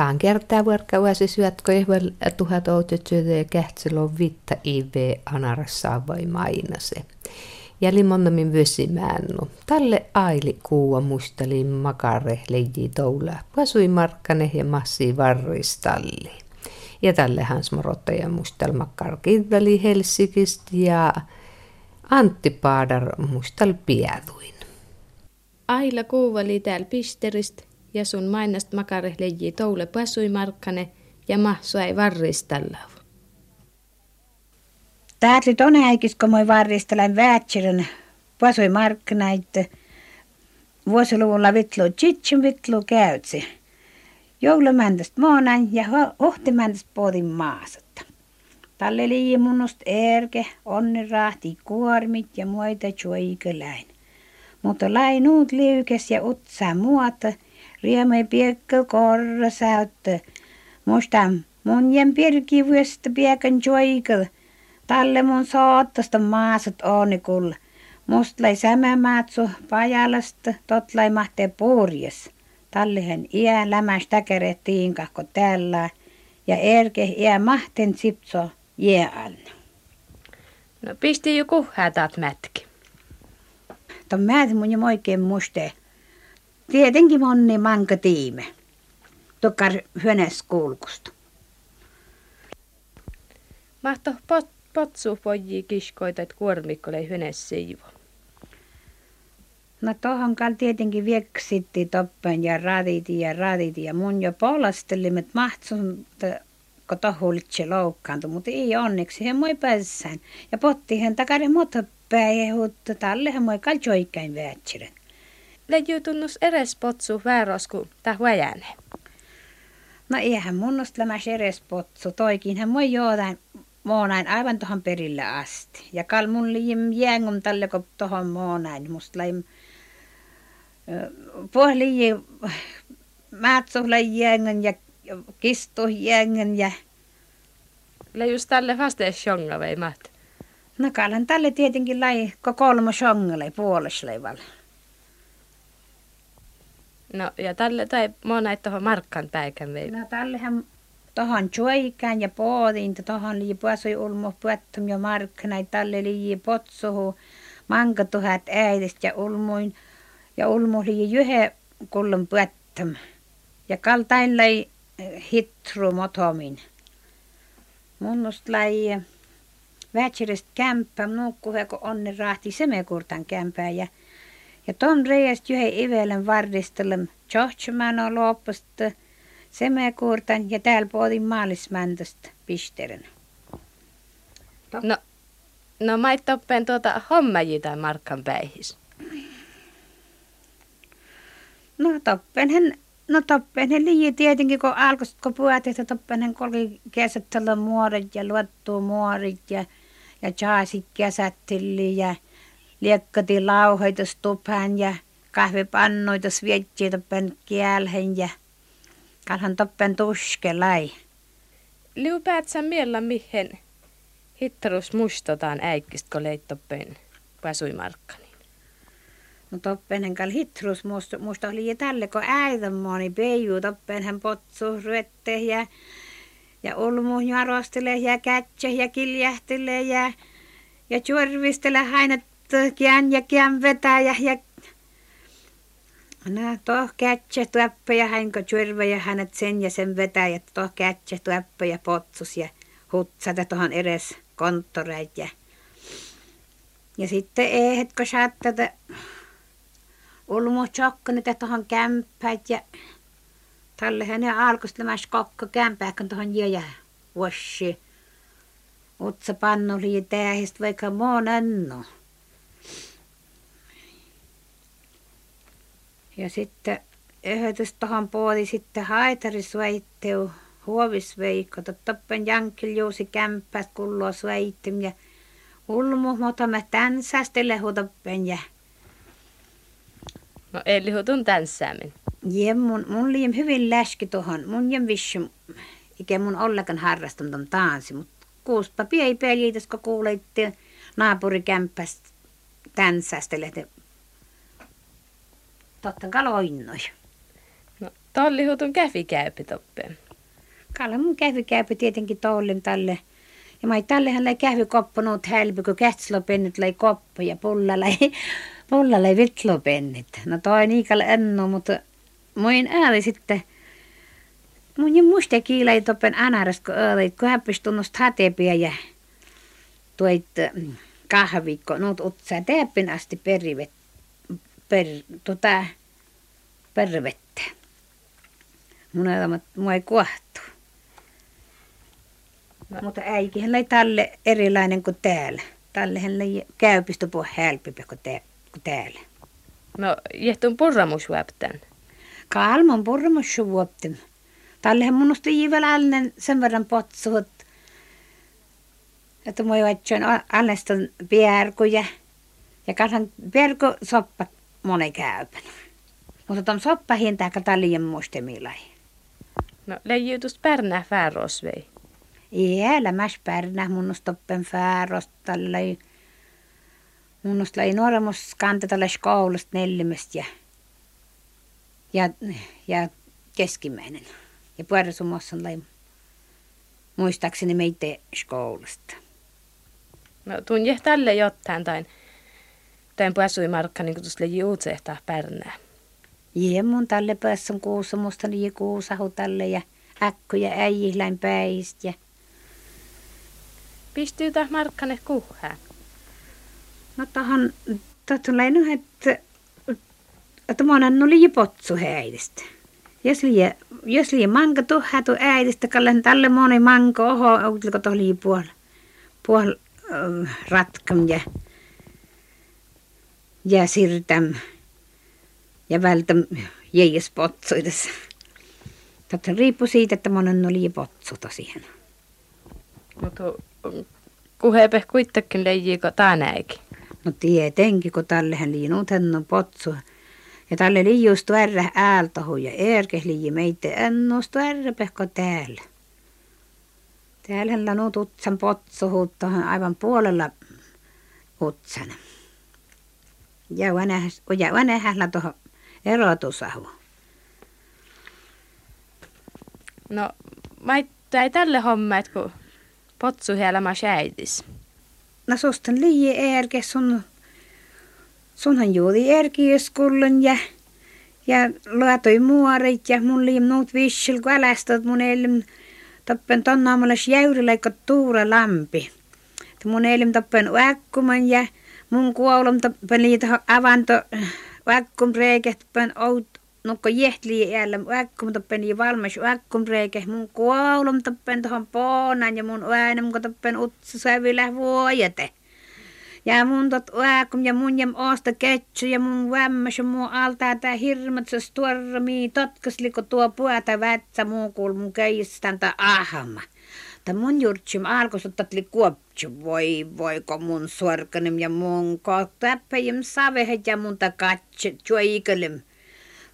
Taan kertaa vuorka vuosi syötkö ihvel tuhat outetsyötä ja kähtselo vitta IV anarassa vai mainase. Ja limonnamin vösimännu. Tälle aili kuua mustali makare leiji toula. Pasui markkane ja massi varristalli. Ja tälle hans morottaja mustal makkar kiveli Helsingistä ja Antti Paadar mustal piaduin. Aila kuuvali täällä pisteristä ja sun mainast makare leiji toule pasui markkane ja mahsuai varristalla. Täällä on äikis, kun moi varristelen väätsirin pasui markkinait. Vuosiluvulla vitlu tsitsin vitlu käytsi. Joulumändäst moonan ja ohtimändäst poodin maasatta. Talle liian munnust erke, onnirahti kuormit ja muita juoikeläin. Mutta lainuut liukes ja utsa muota, riemai piekkä korra säyttö. Musta mun jen pirki vuosta piekän juoikel. Talle mun soottasta maasat onikulla. Must lai sämämaatsu pajalasta, tot lai mahtee purjes. Tallehen iä lämäs täkärettiin kahko täällä ja erke iä mahten sipso jäällä. No pisti jo kuhää taat mätki. Tuon määt mun oikein muste. Tietenkin monni manka tiime. Tukkar hyönes kulkusta. Mahto pot, potsu poji kiskoita, että kuormikko hyönes siivo. No tohon kal tietenkin vieksitti toppen ja raditi ja raditi ja mun jo polastelimet mahtsun kun tohulitse loukkaantui, mutta ei onneksi he moi päässään. Ja potti hän takare muuta päihuttu talle hän moi kaljoikkain väätsiren. Leiju tunnus eres potsu väärosku ta huäjäne. No eihän lämäs eres potsu, toikin hän moi joodain moonain aivan tuohon perille asti. Ja kal mun liim jäängum tälle kun tuohon moonain, musta laim pohli määtsuhla jäängän ja kistu jängen ja... Le just tälle vasta shonga vai mat? No kallan tälle tietenkin lai ko kolmo shongale puolesleivalle. No ja tälle tai mona tuohon markkan päikän vei. No tällehän tohon juoikään ja poodin, tohon lii puasui ulmo puettum ja markkanai tälle lii potsuhu manka tuhat äidistä ja ulmuin ja ulmu lii jyhe kullun puettum. Ja kaltain lai hitru motomin. Munnust lai vätsirist kämppä nukkuhe, kun onni rahti semekurtan kämpää ja ja ton reijäst juhe ivelen vardistelem on loppasta semekurtan ja täällä puolin maalismäntöstä pisteren. No, no mä toppen tuota hommajita markkan päihis. No toppen hän No toppen liian tietenkin, kun alkoi, kun puhutin, että toppen kolki kesättällä muorit ja luottuu muorit ja, ja jaasit kesätteli ja liekkati lauheita stuphan ja kahvipannoita svietsi toppen kielhen ja kalhan toppen tuskelai. Liupäät sä miellä mihin hittarus muistotaan äikkistä, kun leit toppen pasuimarkkani? No toppen kal hitrus musta, musta oli tälle, kun äidän moni peiju toppen hän potsu ryette ja, ja ulmu jarostele ja kätse ja kiljähtele ja, ja churvistele hänet kään ja kään vetää ja, ja No toh kätse tuoppa ja hänko churva ja hänet sen ja sen vetää ja toh kätse tuoppa ja potsus ja hutsata tuohon edes konttoreit ja ja sitten eihet kun tätä Ulmo tjokkani tuohon kämpäät ja tälle hänen alkoi lämäs kokko kämpääkön tuohon jäjä vuosi. Utsa pannu lii vaikka monenno. Ja sitten yhdessä tuohon puoli sitten haitarisveitteu huovisveikko. Toppen jankiljuusi kämpäät kulloa sveittim ja ulmu motamme tänsästelle hutoppen ja No eli hutun tänssäämin. Jee, mun, mun liian hyvin läski tuohon. Mun jem vissi, ikä mun ollenkaan harrastunut on tanssi, mutta kuuspa piei peliitäs, kun kuuleitte naapurikämppästä tänsästelet. Totta kai loinnoi. No, Tolli hutun käfi käypi toppen. Kalla mun kävi käypi tietenkin tollin tälle. Ja mä tällehän läi kävi koppanut hälpi, kun kähtsilopennit läi koppa ja pulla läi, pulla läi vitlopennit. No toi niikalle ennu, mutta muin ääri sitten. Mun jo muista kiilä ei toppen anaras, kun ääri, kun häppis tunnust hatepia ja tuoit mm, kahvikko, nuut utsaa teppin asti perivet, per, tota, pervettä. Mun elämä, mua ei kuahtu. No. Mutta äikihän ei tälle erilainen kuin täällä. Tällehän ei käypistä puhua helpompi kuin, te, kuin täällä. No, jehtun purramusvuopten. Kalman purramusvuopten. Tällehän munusta jivelallinen sen verran potsuhut. Että moi vatsoin alleston pierkuja. Ja kalhan pierku soppa monen käypän. Mutta ton soppa hintaa kalliin muistemilai. No, leijytus pärnää färosvei. Iällä mäs pärnä munnus toppen färostallai. Munnus lai nuoremus kantetalla koulusta neljämästä ja, ja, ja keskimmäinen. Ja puolisumassa lai muistaakseni meitä koulusta. No tunje tälle jotain tain. Tain pääsui markka niin tuossa juutsehtaa pärnää. Jee, mun tälle päässä kuussa, musta niin kuusahu tälle ja äkkö ja äijihläin päistä ja Pistyy taas Markkane kuhään? No tähän, tulee nyt, että, että monen oli potsu häidistä. Jos liian, jos liian manka tuhaa tu äidistä, kallen tälle moni manka oho, oliko tuolla puol, puol äh, ratkam ja, ja sirtäm ja välttäm jäijäs potsuides. Tätä riippuu siitä, että monen oli potsu tosiaan. Mutta kuhepe kuitenkin leijiko tänäkin. No tietenkin, kun tällehän liinut hän potsu. Ja tälle liijustu ärrä äältahu ja erke liiji meitä ennustu ärrä pehko täällä. Täällähän lanut utsan potsuhut aivan puolella Ja vanhäs, ja vanhällä tuohon. No, mä ei tälle homma, kun potsu helma säidis. No sustan lii erke sun, sunhan juuri erkiöskullun ja, ja laatoi muorit ja mun liim nuut vissil, kun älästät mun elim tappen tonnaamalas jäyrileikka tuura lampi. Mun elim tappen uäkkuman ja mun kuolum tappen liitä avanto uäkkum reikä tappen out nukko jehtli jäällä vaikkum toppen ja valmis vaikkum reikä mun kuolum toppen tuohon poonan ja mun äänen mun toppen utsu sävilä vuojete. Ja mun tot vaikkum ja mun jam oosta ketsu ja mun vämmäs ja mun altaa tää hirmatsas tuormi totkasliko tuo puata vätsä muu kuul mun keistän tää ahama. Ta mun jurtsim alkos ottatli kuoptsu, voi voiko mun suorkanim ja mun kohtäppäjim savehet ja mun ta katse, juoikalim.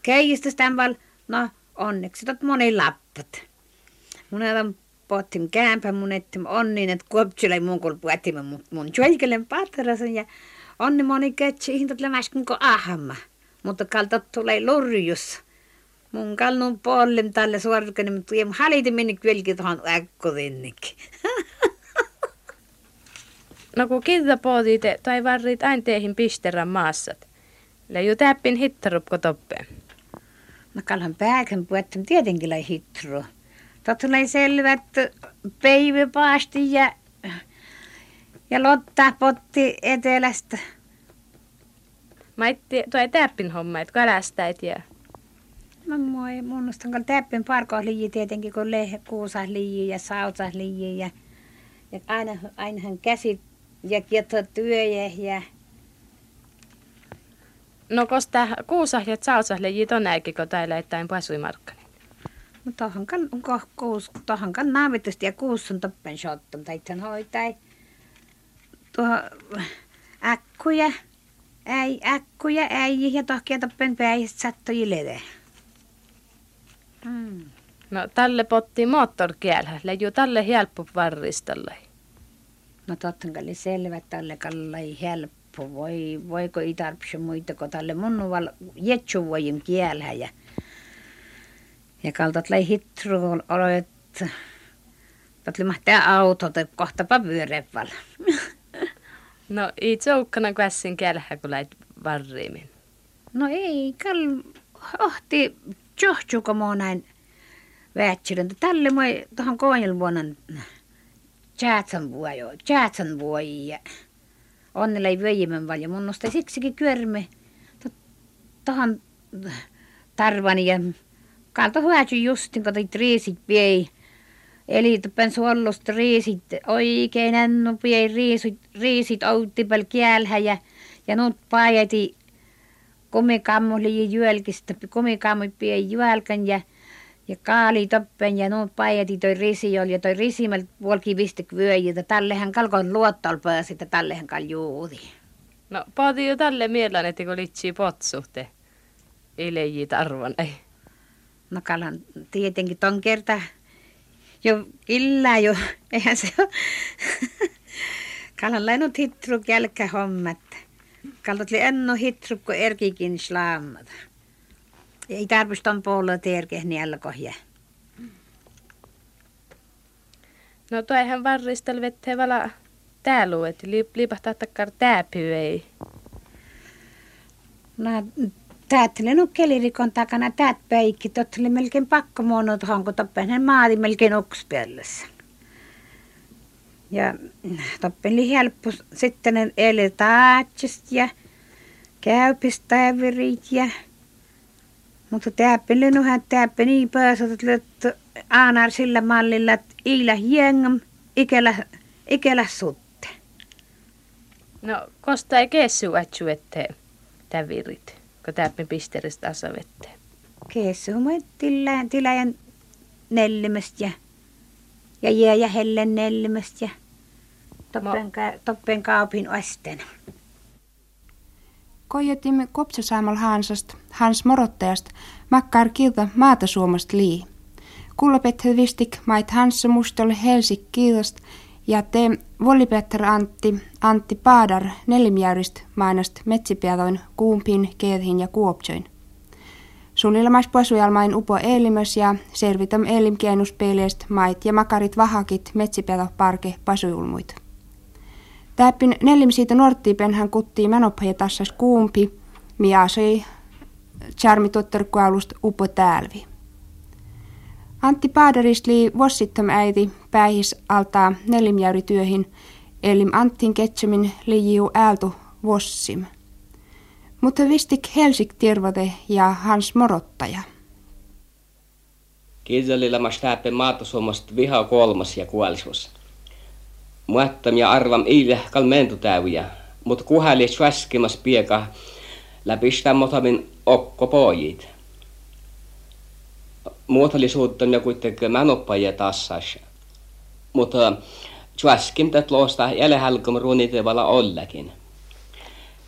Keijistä val, no onneksi tot moni lappat. Mun on pohtin kämpä mun että on niin, että kuoptsilei mun kun puhuttiin mun, mun juoikelen patrasen ja onni moni ketsi ihan lämäskin kuin ahamma. Mutta kalta tulee lurjus. Mun kallun puolen tälle suorkani, mutta jem haliti minni kylki tuohon äkkodinnik. No kun kilta pohditte, tai varrit aina teihin pisterän maassat. Leiju täppin hittarupko toppeen. No kalhan pääkän puhutte, tietenkin lai hitru. Totta lai selvät peivipaasti ja, ja lotta potti etelästä. Mä itti, tuo ei täppin homma, että kalästäit ja... No moi, munnustan kun täppin parko liiji tietenkin, kun lehe kuusas liiji ja sautsas liiji ja, ja aina, ainahan käsit ja kieto työjä ja No kosta kuusahjat sausahle jitonäkin, kun täällä ettäin pasuimarkkani. No tohon kan, kuus, tohon kan naavitusti ja kuussun toppen shottum, tai tämän hoitai. Tuo äkkuja, äi, äkkuja, äi ja tohkia toppen päihistä sattui lede. No tälle potti moottorkielä, leiju tälle helppo varristalle. No totta kai selvä tälle kallai helppo loppu. Voi, voiko ei tarvitse muita kuin tälle munnuval jetsu voimme kielää. Ja, Ja kaltat lei hitru oloit, Tatli mahtaa auto, tai kohtapa pyörevällä. No ei joukkana kässin kälhä, kun läit varriimin. No ei, kal ohti johtuuko mua näin väärtsilön. Tälle moi tuohon koonjel vuonna tjäätsän vuojo, tjäätsän vuoja. Onnella ei vöjimän valja. Mun nostai siksikin kyörme tuohon tarvani ja kalta hyvätsy justin, kun teit riisit piei. Eli tuppen suollosta riisit, oikein ennu piei riisit, riisit outtipel kielhä ja, ja nuut paajati kumikammuli jyölkistä, kumikammu piei jyölkän ja ja kaali toppen ja nuut paijati toi risi oli ja toi risimel puolki vistik vyöji, että tallehan kalkon luottol pääsi, että tallehan kal juuri. No, paati jo tälle mielellä, että kun litsi potsuhte. Eleji tarvon, ei. No kalan tietenkin ton kerta jo illa jo, eihän se ole. kalan lainut hitruk jälkä hommat. Kalat li enno hitruk, kun erkikin slaamata. Ei tarvitse tuon puolella tierkeä niellä kohja. No toihan varristel vette vala täällä, että liipahtaa takkar tääpy ei. No täättele no kelirikon takana täät peikki, totteli melkein pakko tuohon, kun toppen maati melkein ukspellessä. Ja toppen oli helppo sitten eli taatsista ja käypistävirit ja mutta täppeli nuhän täppä niin pääsät, että aanar sillä mallilla, että iillä jengam, ikelä, ikelä sutte. No, kosta ei kessu atsu, että tävirit, kun täppä pisteristä asavette. Kessu mä tilään nellimästä ja, ja jää ja hellen nellimästä ja toppen, ka, toppen kaupin ostena. Koijetimme kopsasaamal Hansast, Hans Morottajast, makkar kilta maata Suomasta lii. Kullapethe vistik mait Hanssa mustol Helsik kiilast ja te volipetter Antti, Antti Paadar nelimjärjist mainast metsipiatoin kuumpin, keethin ja kuoptsoin. Suunnilmais posujalmain upo elimös ja servitam elim mait ja makarit vahakit metsipiato parke pasujulmuit. Täppin neljäm siitä norttiipen hän kuttii menoppaja tassas kuumpi, mia söi charmi totterkualust upo täälvi. Antti Paadarist lii vossittam äiti päihis altaa nelimjäyri työhin, elim Anttin ketsemin liijiu ältu vossim. Mutta vistik Helsik Tirvote ja Hans Morottaja. Kiisalilla mä maata suomasta viha kolmas ja kuolisuus muattam ja arvam iile kalmentu täyjä, mutta kuhali sväskimas pieka läpistä motamin okko pojit. Muotolisuutta ja kuitenkin manoppajia tassas. Mutta sväskim tät loosta jälehälkom runitevalla ollakin.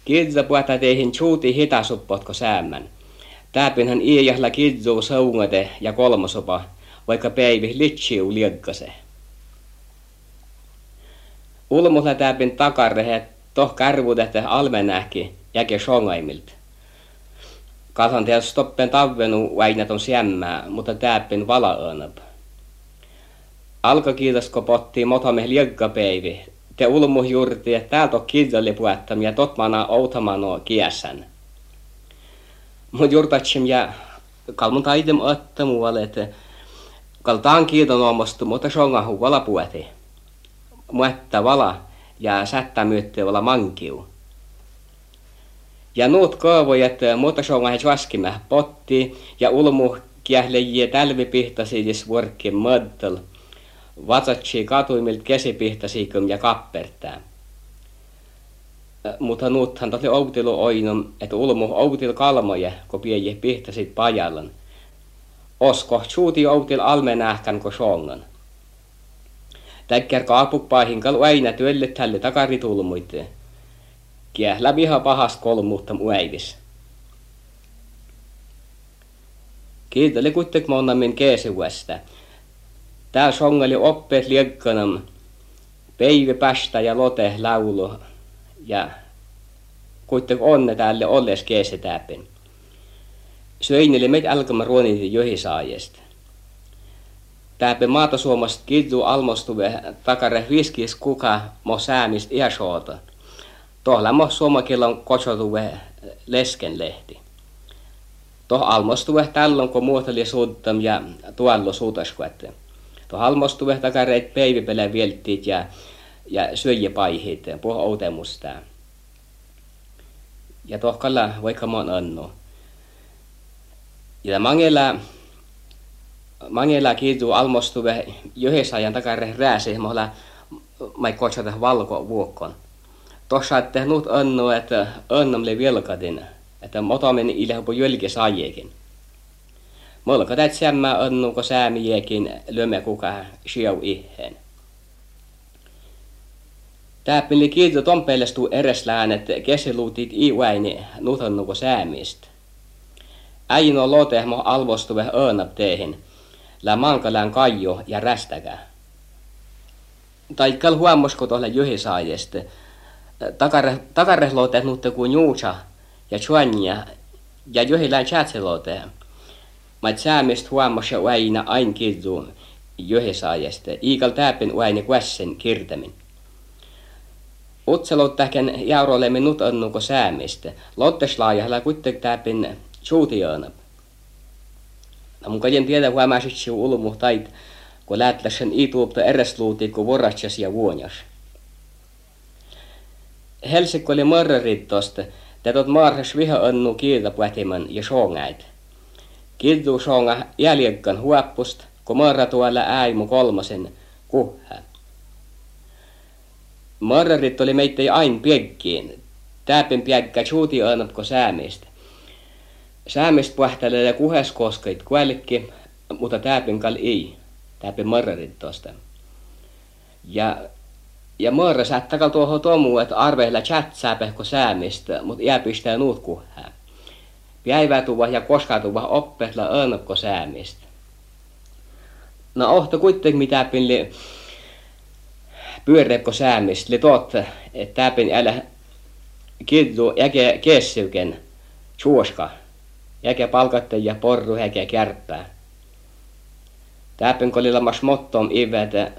Kidza puhata teihin chuuti hitasuppotko säämän. Täpinhän iäjähllä kidzuu saungate ja kolmosopa, vaikka päivi litsiu liekkase. Ulmulla täpin takarrehe toh kärvudehte almenähki jäke shongaimilta. Kasan tehdä stoppen tavvenu väinäton siämmää, mutta täpin valaanap. Alka kiitosko potti motame liekkapäivi. Te ulmu juurti, että täältä on kiitalli puettam ja totmana outamano kiesän. Mut juurtatsim ja kalmun taidem öttämuvalle, että kaltaan kiiton omastu, mutta shongahu vala pueti muetta vala ja sättä myötte vala mankiu. Ja nuut kaavojat muuta songa vaskimä potti ja ulmu kiählejiä tälvi pihtasi jis vuorkki möddel. Vatsatsi katuimilt kesipihtasikym ja kappertää. Mutta nuuthan tosi outilu oinum, että ulmu outil kalmoje, kun pieji pihtasit pajallan. Osko suuti outil almenähkän ko songan. Täkkär kaapupaihin kal aina työlle tälle takaritulmuitte. Kiählä viha pahas kolmuutta muäivis. Kiiteli kuitenkin monnamin keesuästä. Tää songali oppeet liekkanam. Peivi päästä ja lote laulu. Ja kuitenkin onne tälle olles keesetäpin. Söineli meitä alkama ruoniti johisaajesta. Täpä maata suomasta kiddu almostuve takare viskis kuka mo säämist iäsoota. Tuolla mo suomakilla kotsotuve leskenlehti. Tuoh almostuve tällöin kun muuteli suuttam ja tuollo suutaskuette. Tuoh almostuve takareit peivipele vieltiit ja, ja syöjipaihit, puh outemusta. Ja tuoh kalla vaikka mon annu. Ja mangella mangella kiitu almostuve yhdessä ajan takare rääsi, mohla mai kotsata valko vuokkon. Tuossa että nyt annu, että annamle vilkadin, että motomen ilhepu jölki saajekin. Mulla tät sämmä annu, kun säämiekin lyömme kuka siau iheen. Täppili kiitu tompeilestuu ereslään, että kesiluutit iuäini nutannuko säämistä. Äin on lotehmo alvostuve öönap teihin, lä mankalään kaijo ja rästäkä. Tai kal huomasko tuolla juhisaajesta, takare, takarehlote nutte kuin juusa ja chuania ja juhilään chatselote. Mä säämistä huomasi aina ain kirju juhisaajasta, iikal täpin aina kuessen kirtemin. Utselot tähken jauroille minut annuko säämistä. Lotteslaajalla kuitenkin täpin suutiaana. No mun kajen tiedä huomasit siu ulmu tait, kun lähtläsen ituupta eresluuti, kun vorratsas ja vuonjas. Helsikko oli marrarittosta, tätot marras viha annu kiiltä puhtiman ja soongäit. Kiltu soonga jäljekkan huoppust, kun marra tuolla äimu kolmosen kuhä. Marrarit oli meitä ain piekkiin. Täpin piekkä suuti annatko säämistä. Säämistä puhtelee ja kuhes koskeit kuelkki, mutta täpin kal ei. Täpin marrarit tosta. Ja ja marra sättäkal tuohon tomu, että arveilla chat pehko säämistä, mutta iä pistää nuut kuhää. Päivätuva ja koskatuva oppetla annakko säämistä. No ohto kuitenkin mitä pinli pyöreäkko säämistä, li totta, että täpin älä kiddu jäke kessiuken suoska, jäke palkatte ja porru häke kärppää. Täpin kolilla mas mottom ivetä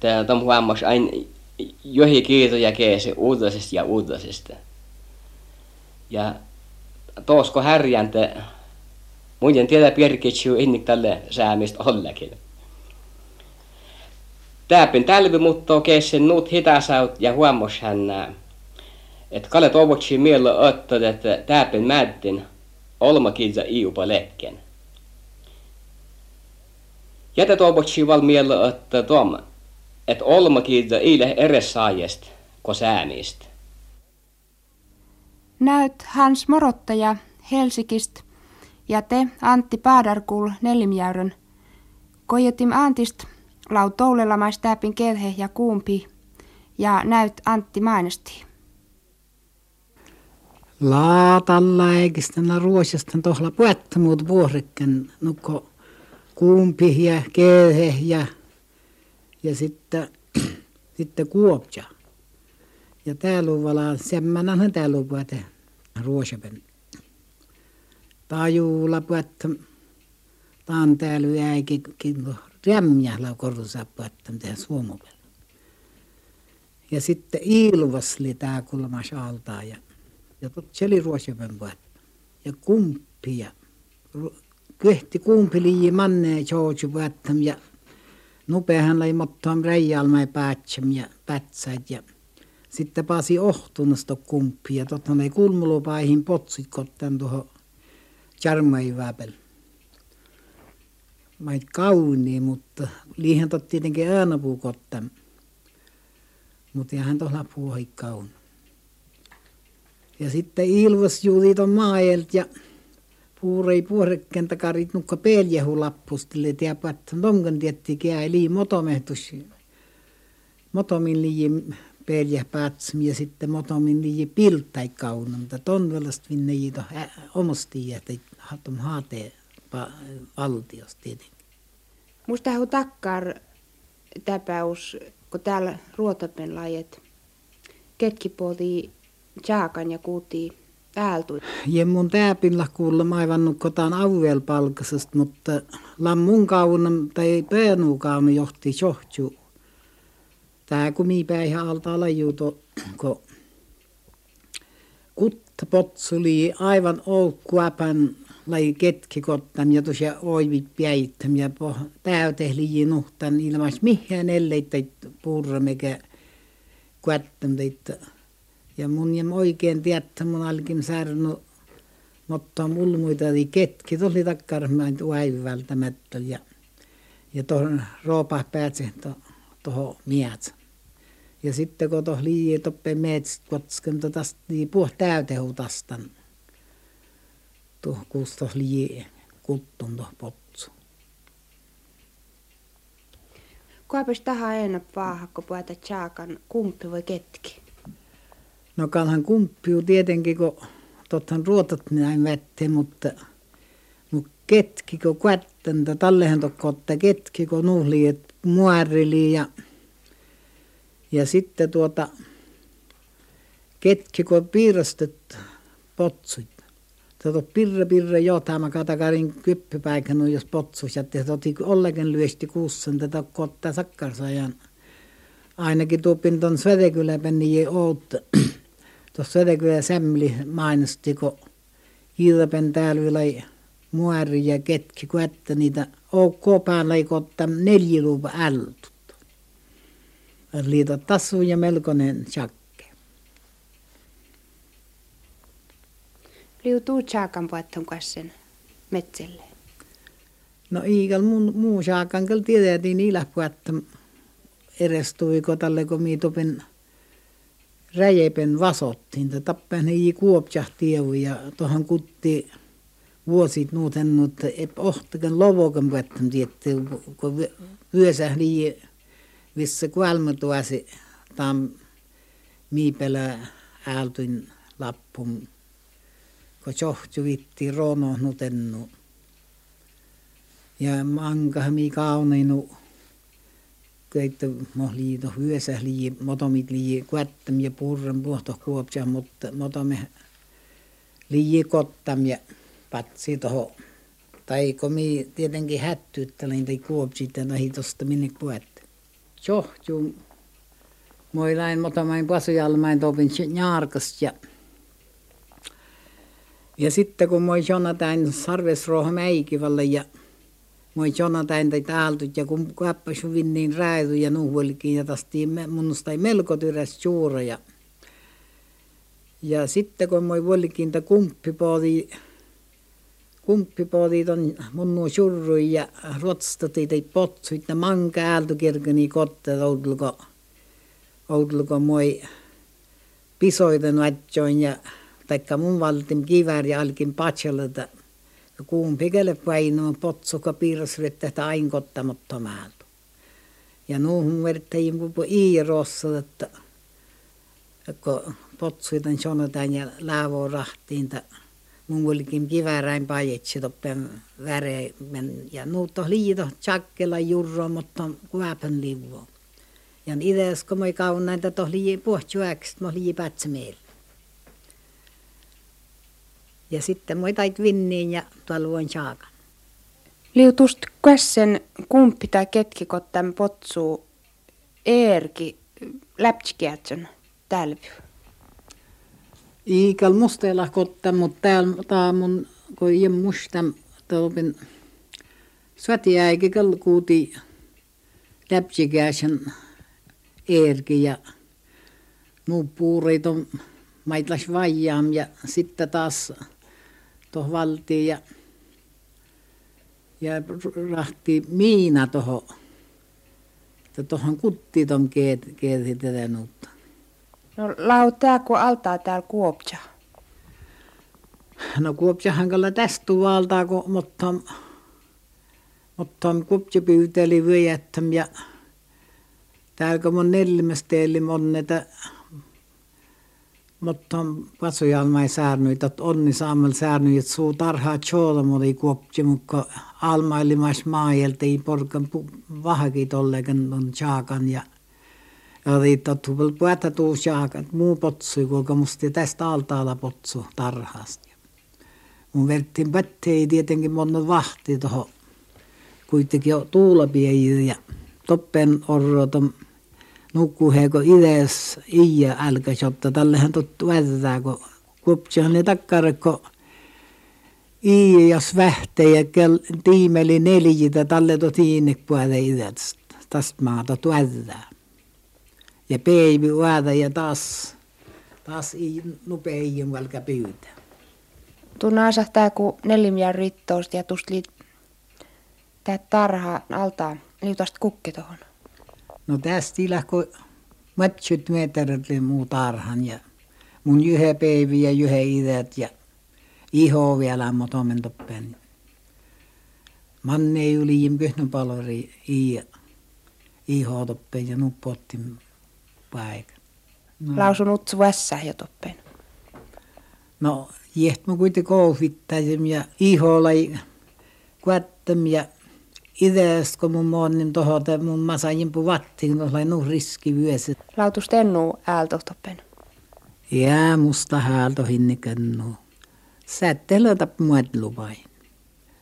Tää on huomas aina johi kiitoja keesi uudisesta ja uudisesta. Ja tuosko härjäntä, muiden tiedä pirkitsyy innik tälle säämistä ollekin. Täpin tälvi muuttuu keesin nuut hitasaut ja huomas hän, että kalle tovotsi mielo ottaa, että täpin mättin olmakiinsa iupa lekken. Jätä tovotsi val mielo ottaa että olmakin ile eres saajest, ko säänist. Näyt Hans Morottaja Helsikist ja te Antti Paadarkul Nelimjäyrön. Kojetim Antist lau toulellamais täpin kelhe ja kuumpi ja näyt Antti mainesti. Laatalla eikä ruosista tohla puetta muut vuorikken nukko kuumpi ja kelhe ja ja sitten, sitten Kuopja. Ja täällä on vala, semmoinen täällä on puhuttu ruosapen. Tajuulla puhuttu, taan täällä äikin rämjällä korrussa puhuttu tehdä suomupel. Ja sitten Ilvasli tää kulmas altaa ja, ja se oli ruosapen puhuttu. Ja kumppi ja kyhti kumpi liian manneen George puhuttu ja Nopeahan lai mottoam reijalmai päätsem ja pätsät ja sitten pääsi ohtunasta kumppi ja totta ei kulmulopaihin potsit kottan tuohon charmai väpel. Mait kauni, mutta liihan tot tietenkin äänapuu kottan. Mutta hän tuolla puhui kaun. Ja sitten Ilvas juulit on maaelt ja puurei puorekken takarit nukka peljehu lappustille ja pattan tongan tietti kää lii motomehtus motomin lii peljä päätsm ja sitten motomin lii piltai kaunam mutta ton velast vinne jito omosti ja hatum haate valtios tietenkin. Musta hu takkar täpäus, kun täällä ruotapen lajet ketkipuolti jaakan ja kuuti Täältä. Ja mun tääpillä kuulla aivan kotaan avuel palkasesta, mutta lammun kaunan tai peenuu kaunan johti johtuu. Mi päihä alta lajuuto, kun kutta potsuli aivan oukkuapan lai ketki kottan ja tosiaan oivit päittäm ja täytehli nuhtan ilmas mihin ellei teit purra mikä kuättäm teit. Ja mun jem oikein tiedä, mun alkin särnu mutta mulmuita ketki tuli takkarmaan välttämättä ja ja tuohon roopa päätse tuohon mietsä. Ja sitten kun tuohon liii toppe meetsit kotsken tästä niin puh täytehutastan tuohon kuusta liii kuttun tuohon potsu. Kuopis taha enää paaha, kun puhuta tjaakan kumpi voi ketki? No kalhan kumppiu tietenkin, kun tottahan ruotat näin vetteen, mutta, mutta ketki, kun kuättäntä, tallehan tokkotta ketki, kun nuhli, muarili ja ja sitten tuota, ketki kun piirastet potsuit. Tuota pirre pirre johtama katakarin kyppypäikän jos potsus ja te toti ollenkin lyösti kuussen tätä kottaa sakkarsajan. Ainakin tuopin ton Svedekyläpän niin oot. Tuossa Svedekylä sämmli mainosti, kun Kiilapen täällä muari ja ketki, kun niitä ok päällä kottaa neljiluupa ältut liito tassu ja melkoinen chakke. Liu tuu chaakan puetton kassen metselle. No iikal mun muu chaakan kel tiedettiin niillä puetta erestui kotalle kun miitopin räjepen vasottiin. Te tappen ei kuopjahti ja tuohon kutti vuosit nuutennut, että ohtakan lovokan puettan tietty, kun vyösä niin missä kuolmutuasi tam miipelä ältuin lappun, kun johtu vitti rono nutennu. Ja manka mi kauneinu, keitto mohliito hyösä lii, motomit lii, ja purren puhto kuopsia, mutta motomme lii kottam ja patsi toho. Tai kun mi tietenkin hättyyttelin tai kuopsit ja nahi tosta minne kuättä johtuu moilain motomain pasujalmain topin njaarkas ja ja sitten kun moi Jonathan sarvesroha mäikivalle ja moi Jonathan tai täältä ja kun kappasu vinniin räädy ja nuhuolikin ja tästä minusta ei melko tyräs juura ja ja sitten kun moi vuolikin ta kumppi poodi kumpipuolid on munnu surru ja ruotsatid ei potsuid, ne manka ääldu kirgani kotte oudluko, oudluko moi pisoiden vatjoin ja taikka mun valtim kivär ja alkin patsalata. Ja kumpikelle päin on potsuka piirrosryttä, että ain kottamattomäältä. Ja nuuhun verttäjin pupu iirossa, että kun potsuiden sanotaan ja läävoo rahtiin, että olikin kiväräin pajetsi toppen väremen ja nuutto liito chakkela jurro mutta kuapan liuo. Ja ides kun moi kaun näitä to lii puhtjuäks mo lii meillä. Ja sitten moi tait vinniin ja tuolla voin chaakan. Liutust kässen kumpi tai ketki tämän potsuu eerki läptsikiätsön tälvy. Iikal musteella kotta, mutta täällä tää mun, kun ei musta, tolpin svatiäikin kalkuuti läpsikäisen eerki ja nuu puureit on maitlas vajaam ja sitten taas tuohon valtiin ja, ja rahti miina tuohon, tuohon kuttiin tuon keetit tätä nuutta. No lau tää kun altaa täällä Kuopja. No Kuopjahan kyllä tästä valtaa, kun mutta mutta Kuopja pyyteli vyöjättäm ja täällä kun mun neljämästeeli monneta mutta pasujalmai säärnyitä, että onni saamal säärnyit suu tarhaa tjoolomoli kuopja, mutta almailimas maajelta ei porkan vahakit ollekan on chaakan ja Ja riittää vielä puhuta tuus jaaka, muu potsu, kuinka musta tästä altaalla potsu tarhasta. Mun verttiin pättei tietenkin monta vahti tuohon kuitenkin jo tuulapiejä ja toppen orroton nukkuheeko ides iä älkä jotta tällehän tuttu väärää, kun kupsihan ne takkarekko Ii jos vähtejä tiimeli neljitä tälle to tiinik puolelle idästä. Tästä maata tuädää. Ja peivi uada ja taas, taas ei nupeijin valka pyytä. Tunna asahtaa kun neljä rittousta ja tuosta liit tää tarha altaa liutasta kukki tohon. No tästä ilahko matchut metrit muu tarhan ja mun jyhe peivi ja jyhe idät ja iho vielä motomen toppen. Manne ei yli jim palori i iho toppen ja nuppotti paikan. No. Lausun utsu vässä jo toppen. No, jeht mä kuitenkin kouhittaisin ja iholla kuättäm ja ideasta, kun mun moon, niin tohon, mun mä sain vattiin, kun oli nuh riski vyössä. Lautus tennu äälto toppen. Jää musta häälto hinnikennu. Sättelötä muut lupain.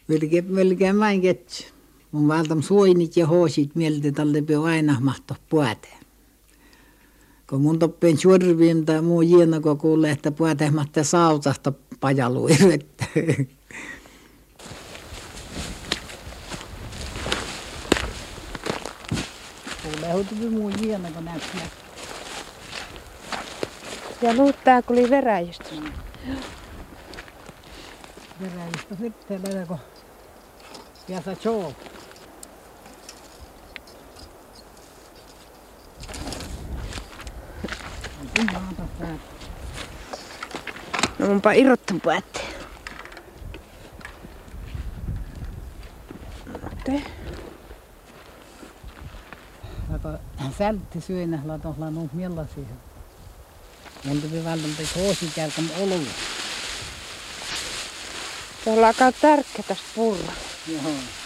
Velke, velke vain ketsä. Mun valtam suoinit ja hoosit mieltä pio aina mahto puäteen. Kun mun toppeen suorviin tai muu jiena, kun kuulee, että mahtaa sautasta pajaluivettä. Kuulee, muu jiena, kun näyttää. Ja luuttaa, kun oli veräjystä. Mm veräjistä sitten melko jäsä. No munpa irrottan päätte. Te. Lata sältti syönä latohla nuut millaisia. Entä me välttämättä hoosi kärkän olulla. Tuolla alkaa tärkkä tästä purra. Joo.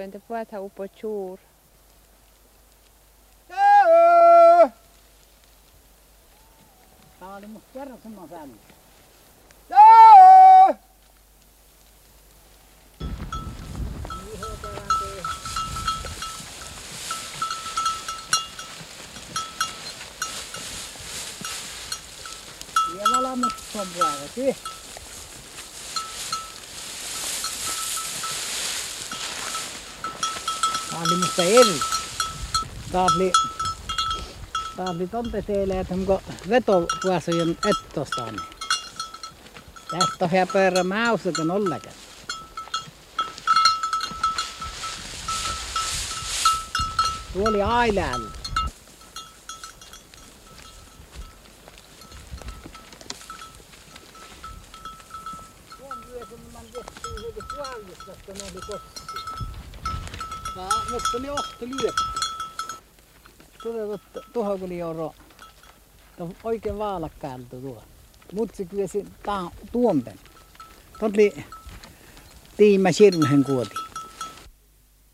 Toppen, te puhutaan upo chuur. Teos! Tämä oli musta kerran semmoinen Teos! mutta on puolella. Oli musta eri. Tämä oli, tämä oli tonte teille, että onko vetopuasojen ettostaan. Tästä on häpärä mäusä, kun ollakaan. Tuo oli ailäällä. Tuohon kun euro. Tuo oikein vaalakkäältä tuo. Mutsi kyllä tää tuompen. Totli tiimä sirmehen kuoti.